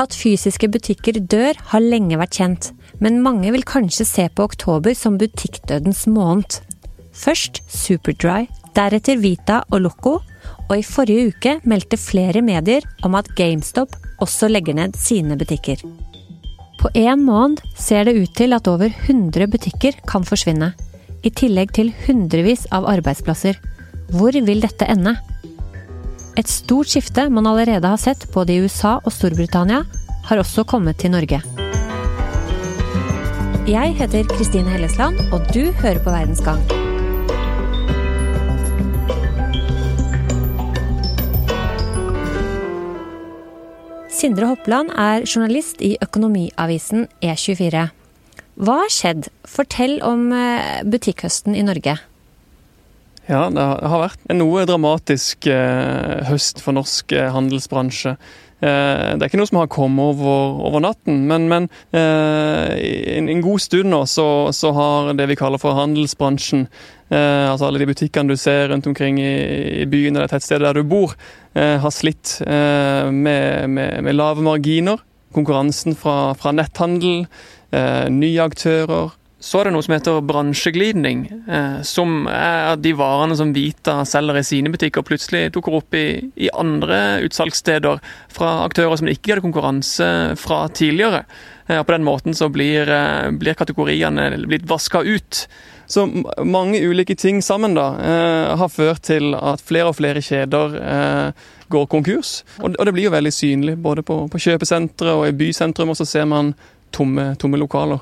At fysiske butikker dør, har lenge vært kjent, men mange vil kanskje se på oktober som butikkdødens måned. Først Superdry, deretter Vita og Loco, og i forrige uke meldte flere medier om at GameStop også legger ned sine butikker. På én måned ser det ut til at over 100 butikker kan forsvinne, i tillegg til hundrevis av arbeidsplasser. Hvor vil dette ende? Et stort skifte man allerede har sett både i USA og Storbritannia, har også kommet til Norge. Jeg heter Kristine Hellesland, og du hører på Verdensgang. Sindre Hoppeland er journalist i økonomiavisen E24. Hva har skjedd? Fortell om eh, butikkhøsten i Norge. Ja, det har vært en noe dramatisk eh, høst for norsk eh, handelsbransje. Eh, det er ikke noe som har kommet over, over natten, men, men eh, en, en, god stund nå så, så, har det vi kaller for handelsbransjen, eh, altså alle de butikkene du ser rundt omkring i, i byen eller tettstedet der du bor, har slitt med, med, med, lave marginer. Konkurransen fra, fra netthandel, nye aktører så er det noe som heter bransjeglidning, eh, som er de varene som Vita selger i sine butikker, plutselig dukker opp i, i andre utsalgssteder fra aktører som ikke hadde konkurranse fra tidligere. Eh, og På den måten så blir, eh, blir kategoriene blitt vaska ut. Så mange ulike ting sammen da, eh, har ført til at flere og flere kjeder eh, går konkurs. Og, og, det blir jo veldig synlig både på, på kjøpesentre og i bysentrum, og så ser man tomme, tomme lokaler.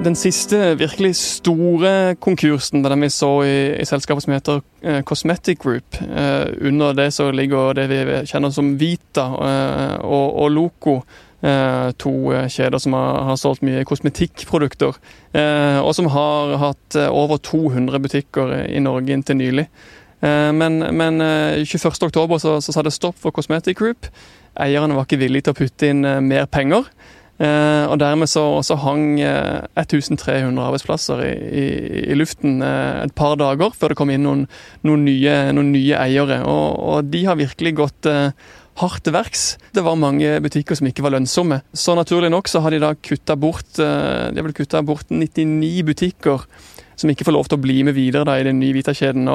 Den siste virkelig store konkursen den vi så i, i selskapet som heter eh, Cosmetic Group. Eh, under det så ligger det vi kjenner som Vita eh, og, og, Loco. Eh, to eh, kjeder som har, har solgt mye kosmetikkprodukter. Og som har hatt over 200 butikker i Norge inntil nylig. men, men 21.10 så, så sa det stopp for Cosmetic Group. Eierne var ikke villige til å putte inn mer penger. Eh, og dermed så, så hang 1300 eh, arbeidsplasser i, i, i, luften eh, et par dager før det kom inn noen, noen, nye, noen nye, eiere. Og, og, de har virkelig gått hardt verks. Det var mange butikker som ikke var lønnsomme. Så naturlig nok så har de da kutta bort, bort 99 butikker som ikke får lov til å bli med videre da, i den nye Vita-kjeden.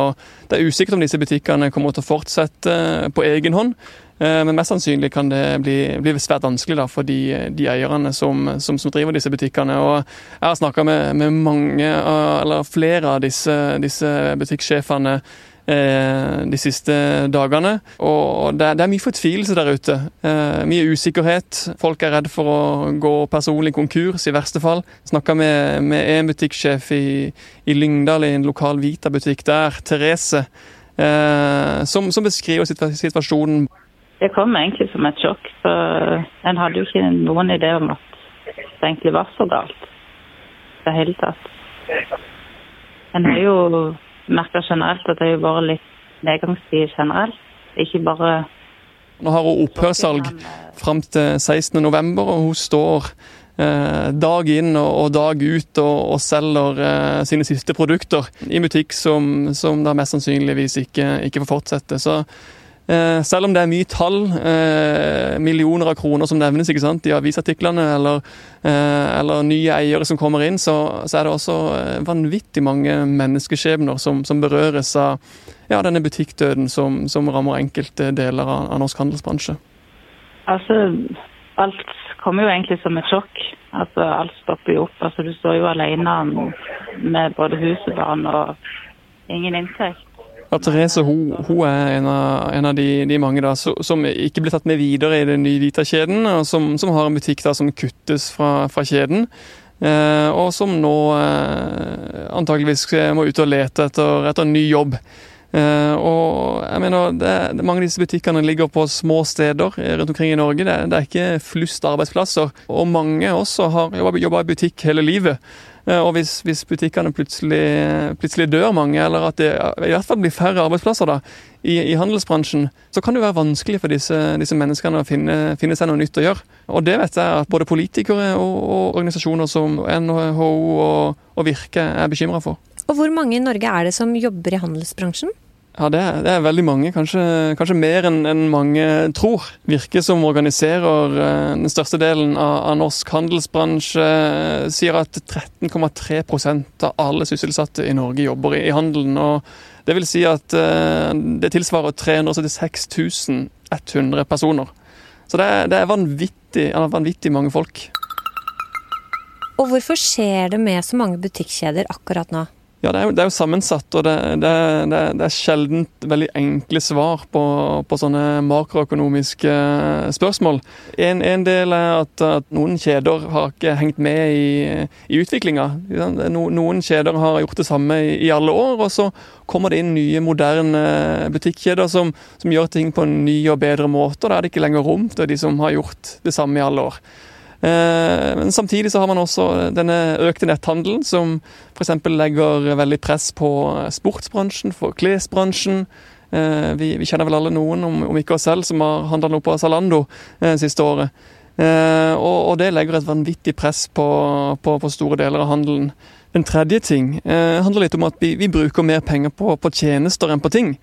Det er usikkert om disse butikkene kommer til å fortsette på egen hånd. Eh, men mest sannsynlig kan det bli, bli svært vanskelig da, for de, de eierne som, som, som, driver disse butikkene. Og jeg har snakka med, med, mange, eller flere av disse, disse butikksjefene eh, de siste dagene. Og det, det, er mye fortvilelse der ute. Eh, mye usikkerhet. Folk er redd for å gå personlig konkurs, i verste fall. Snakka med, med en butikksjef i, i Lyngdal, i en lokal Vita-butikk der, Therese, eh, som, som beskriver situasjonen det kom egentlig som et sjokk. For en hadde jo ikke noen idé om at det egentlig var så galt i det hele tatt. En har jo merka generelt at det har vært litt nedgangstid generelt, ikke bare Nå har hun opphørssalg fram til 16.11, og hun står eh, dag inn og, dag ut og, og selger eh, sine siste produkter i butikk som, som da mest sannsynligvis ikke, ikke får fortsette. Så Eh, selv om det er mye tall, eh, millioner av kroner som nevnes ikke sant, i avisartiklene, eller, eh, eller nye eiere som kommer inn, så, så, er det også vanvittig mange menneskeskjebner som, som berøres av ja, denne butikkdøden som, som, rammer enkelte deler av, av norsk handelsbransje. Altså, alt kommer jo egentlig som et sjokk. Altså, alt stopper jo opp. Altså, du står jo alene med både hus og barn og ingen inntekt. Ja, Therese hun, hun er en av, en av de, de, mange da, som ikke blir tatt med videre i den nye Vita-kjeden, og som, som, har en butikk da, som kuttes fra, fra kjeden. Eh, og som nå eh, antageligvis må ut og lete etter, etter en ny jobb. Eh, og jeg mener, det, det, Mange av disse butikkene ligger på små steder rundt omkring i Norge. Det, det er ikke flust arbeidsplasser. Og mange også har jobba i butikk hele livet. Eh, og hvis, hvis butikkene plutselig, plutselig, dør mange, eller at det i hvert fall blir færre arbeidsplasser da, i, i handelsbransjen, så kan det være vanskelig for disse, disse menneskene å finne, finne, seg noe nytt å gjøre. Og det vet jeg at både politikere og, og organisasjoner som NHO og, og Virke er bekymra for. Og hvor mange i Norge er det som jobber i handelsbransjen? Ja, det er, det er, veldig mange. Kanskje, kanskje mer enn en mange tror. Virke som organiserer uh, den største delen av, av norsk handelsbransje. Uh, sier at 13,3% av alle sysselsatte i Norge jobber i, i handelen. og Det vil si at uh, det tilsvarer 376 100 personer. Så det er, det er vanvittig, vanvittig mange folk. Og hvorfor skjer det med så mange butikkjeder akkurat nå? Ja, det er, jo, det er jo, sammensatt, og det, det, det, er sjelden veldig enkle svar på, på sånne makroøkonomiske eh, spørsmål. En, en del er at, at, noen kjeder har ikke hengt med i, i utviklinga. noen kjeder har gjort det samme i, i, alle år, og så kommer det inn nye, moderne butikkjeder som, som gjør ting på en ny og bedre måte. og Da er det ikke lenger rom til de som har gjort det samme i alle år. Eh, men samtidig så har man også denne økte netthandelen, som f.eks. legger veldig press på sportsbransjen, for klesbransjen. Eh, vi, vi, kjenner vel alle noen, om, om ikke oss selv, som har handla noe på Zalando eh, siste året. Og, og, det legger et vanvittig press på, på, på store deler av handelen. En tredje ting handler litt om at vi, vi bruker mer penger på, på tjenester enn på ting.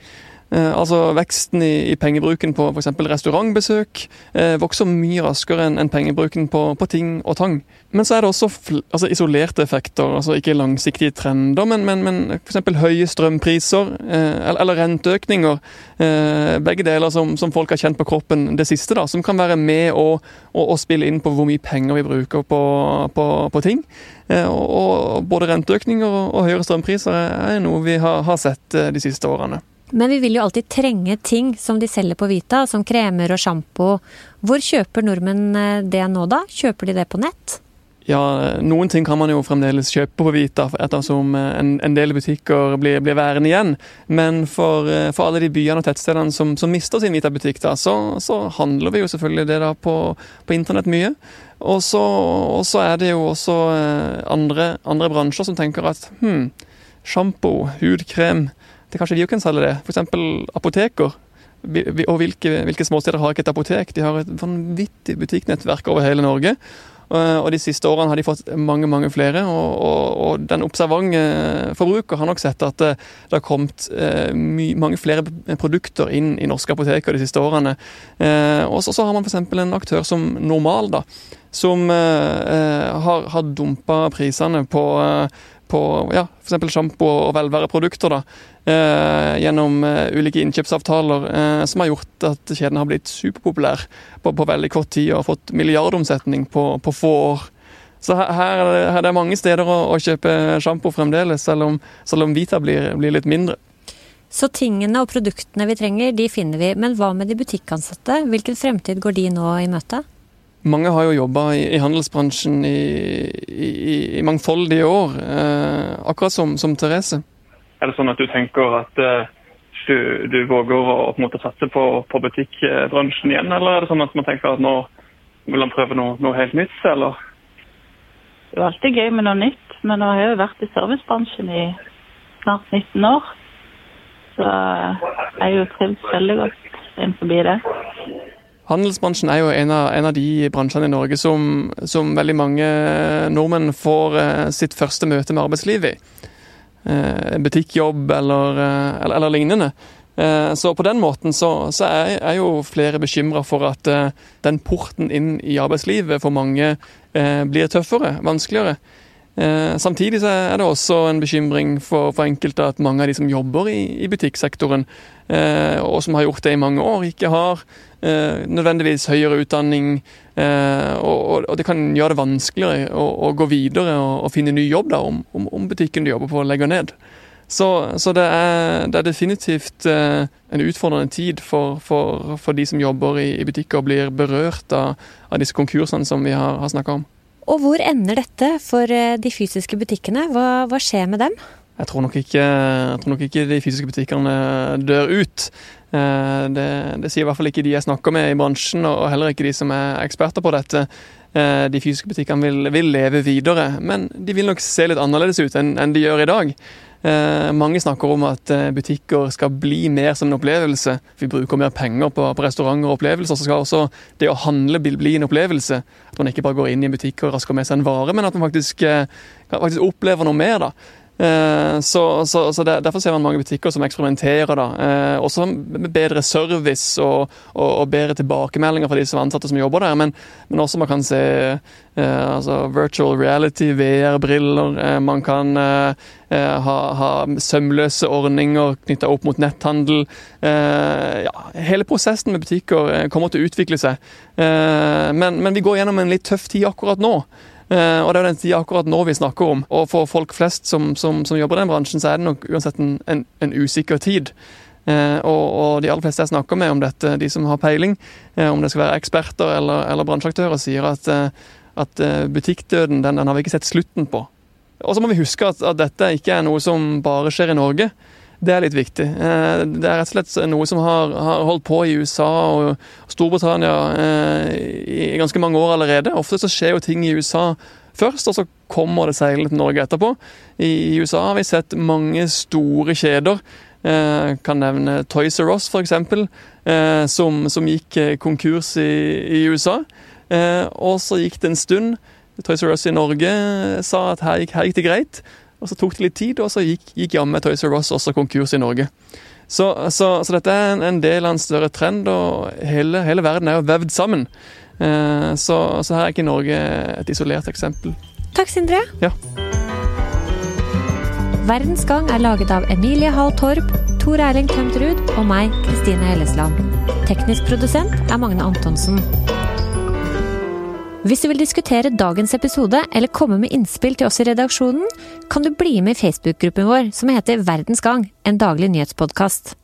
Eh, altså Veksten i, i pengebruken på f.eks. restaurantbesøk eh, vokser mye raskere enn en pengebruken på, på, ting og tang. Men så er det også altså isolerte effekter, altså ikke langsiktige trender, men, men, men f.eks. høye strømpriser eh, eller, renteøkninger. Eh, begge deler som, som, folk har kjent på kroppen det siste, da, som kan være med å, å, å spille inn på hvor mye penger vi bruker på, på, på ting. Eh, og, og, Både renteøkninger og, og høyere strømpriser er noe vi har, har sett eh, de siste årene. Men vi vil jo alltid trenge ting som de selger på Vita, som kremer og sjampo. Hvor kjøper nordmenn eh, det nå, da? Kjøper de det på nett? Ja, noen ting kan man jo fremdeles kjøpe på Vita, ettersom eh, en, en del butikker blir, blir, værende igjen. Men for, eh, for, alle de byene og tettstedene som, som mister sin Vita-butikk, da, så, så, handler vi jo selvfølgelig det da på, på internett mye. Og så, er det jo også andre, andre bransjer som tenker at hm, sjampo, hudkrem det kanskje de jo kan selge det. F.eks. apoteker. Og hvilke, hvilke småsteder har ikke et apotek? De har et vanvittig butikknettverk over hele Norge. Og de siste årene har de fått mange mange flere. Og, og, og den observante forbruker har nok sett at det, det har kommet eh, my, mange flere produkter inn i norske apoteker de siste årene. Eh, og så, har man f.eks. en aktør som Normal, da, som eh, eh har, har dumpa prisene på eh, på ja, f.eks. sjampo og velværeprodukter. da, eh, Gjennom eh, ulike innkjøpsavtaler eh, som har gjort at kjeden har blitt superpopulær på, på, veldig kort tid og har fått milliardomsetning på, på få år. Så her, her, er det mange steder å, å kjøpe sjampo fremdeles, selv om, selv om Vita blir, blir litt mindre. Så tingene og produktene vi trenger, de finner vi. Men hva med de butikkansatte? Hvilken fremtid går de nå i møte? Mange har jo jobba i, i, handelsbransjen i, i, i, mangfoldige år, eh, akkurat som, som, Therese. Er det sånn at du tenker at eh, du, du, våger å på en måte satse på, på, butikkbransjen igjen, eller er det sånn at man tenker at nå vil han prøve noe, noe, helt nytt, eller? Det er alltid gøy med noe nytt, men nå har jeg jo vært i servicebransjen i snart 19 år. Så jeg er jo trivdes veldig godt innenfor det. Handelsbransjen er jo en av, en av, de bransjene i Norge som, som veldig mange nordmenn får eh, sitt første møte med arbeidslivet i. Eh, butikkjobb eller, eh, eller, eller, lignende. Så på den måten så, så er, er, jo flere bekymra for at den porten inn i arbeidslivet for mange blir tøffere, vanskeligere. Eh, samtidig så er det også en bekymring for, for, enkelte at mange av de som jobber i, i butikksektoren, eh, og som har gjort det i mange år, ikke har eh, nødvendigvis høyere utdanning. Eh, og, og, det kan gjøre det vanskeligere å, å gå videre og, og, finne ny jobb da, om, om, butikken du jobber på legger ned. Så, så det, er, det, er, definitivt eh, en utfordrende tid for, for, for, de som jobber i, i butikker og blir berørt av, av disse konkursene som vi har, har snakka om. Og hvor ender dette for eh, de fysiske butikkene? Hva, hva skjer med dem? Jeg tror, ikke, jeg tror, nok ikke, de fysiske butikkene dør ut. Eh, det, det, sier i hvert fall ikke de jeg snakker med i bransjen, og heller ikke de som er eksperter på dette. Eh, de fysiske butikkene vil, vil leve videre, men de vil nok se litt annerledes ut enn, enn de gjør i dag. Eh, mange snakker om at eh, butikker skal bli mer som en opplevelse. Vi bruker mer penger på, på restauranter og opplevelser, så skal også det å handle bli en opplevelse. At man ikke bare går inn i en butikk og rasker med seg en vare, men at man faktisk, eh, faktisk opplever noe mer. da. Eh, så, så, så Derfor ser man mange butikker som eksperimenterer. da, eh, Også med bedre service og, og, og, bedre tilbakemeldinger fra de som ansatte som jobber der. Men, men også man kan se eh, altså virtual reality, VR-briller. man kan ha, ha, sømløse ordninger knytta opp mot netthandel. ja, hele prosessen med butikker kommer til å utvikle seg. men, men vi går gjennom en litt tøff tid akkurat nå. Uh, og det er jo den tida akkurat nå vi snakker om. Og for folk flest som, som, som jobber i den bransjen, så er det nok uansett en, en, en usikker tid. Eh, og, og, de aller fleste jeg snakker med om dette, de som har peiling, eh, om det skal være eksperter eller, eller bransjeaktører, sier at, at butikkdøden den, den, har vi ikke sett slutten på. Og så må vi huske at, at dette ikke er noe som bare skjer i Norge. Det er litt viktig. Eh, det er rett og slett noe som har, har holdt på i USA og Storbritannia eh, i ganske mange år allerede. Ofte så skjer jo ting i USA først, og så kommer det seilende til Norge etterpå. I USA har vi sett mange store kjeder. Jeg eh, kan nevne Toys R Us, f.eks., som, som gikk konkurs i, i USA. Og så gikk det en stund. Toys R Us i Norge sa at her gikk, her gikk det greit. Og Så tok det litt tid, og så gikk, gikk jammen Toys R Us også konkurs i Norge. Så, så, så dette er en, en, del av en større trend, og hele, hele verden er jo vevd sammen. Eh, så, så, her er ikke Norge et isolert eksempel. Takk, Sindre. Ja. Verdens Gang er laget av Emilie Hall Torp, Tor Erling Tømtrud og meg, Kristine Hellesland. Teknisk produsent er Magne Antonsen. Hvis du vil diskutere dagens episode eller komme med innspill til oss i redaksjonen, kan du bli med i Facebook-gruppen vår som heter Verdens Gang, en daglig nyhetspodkast.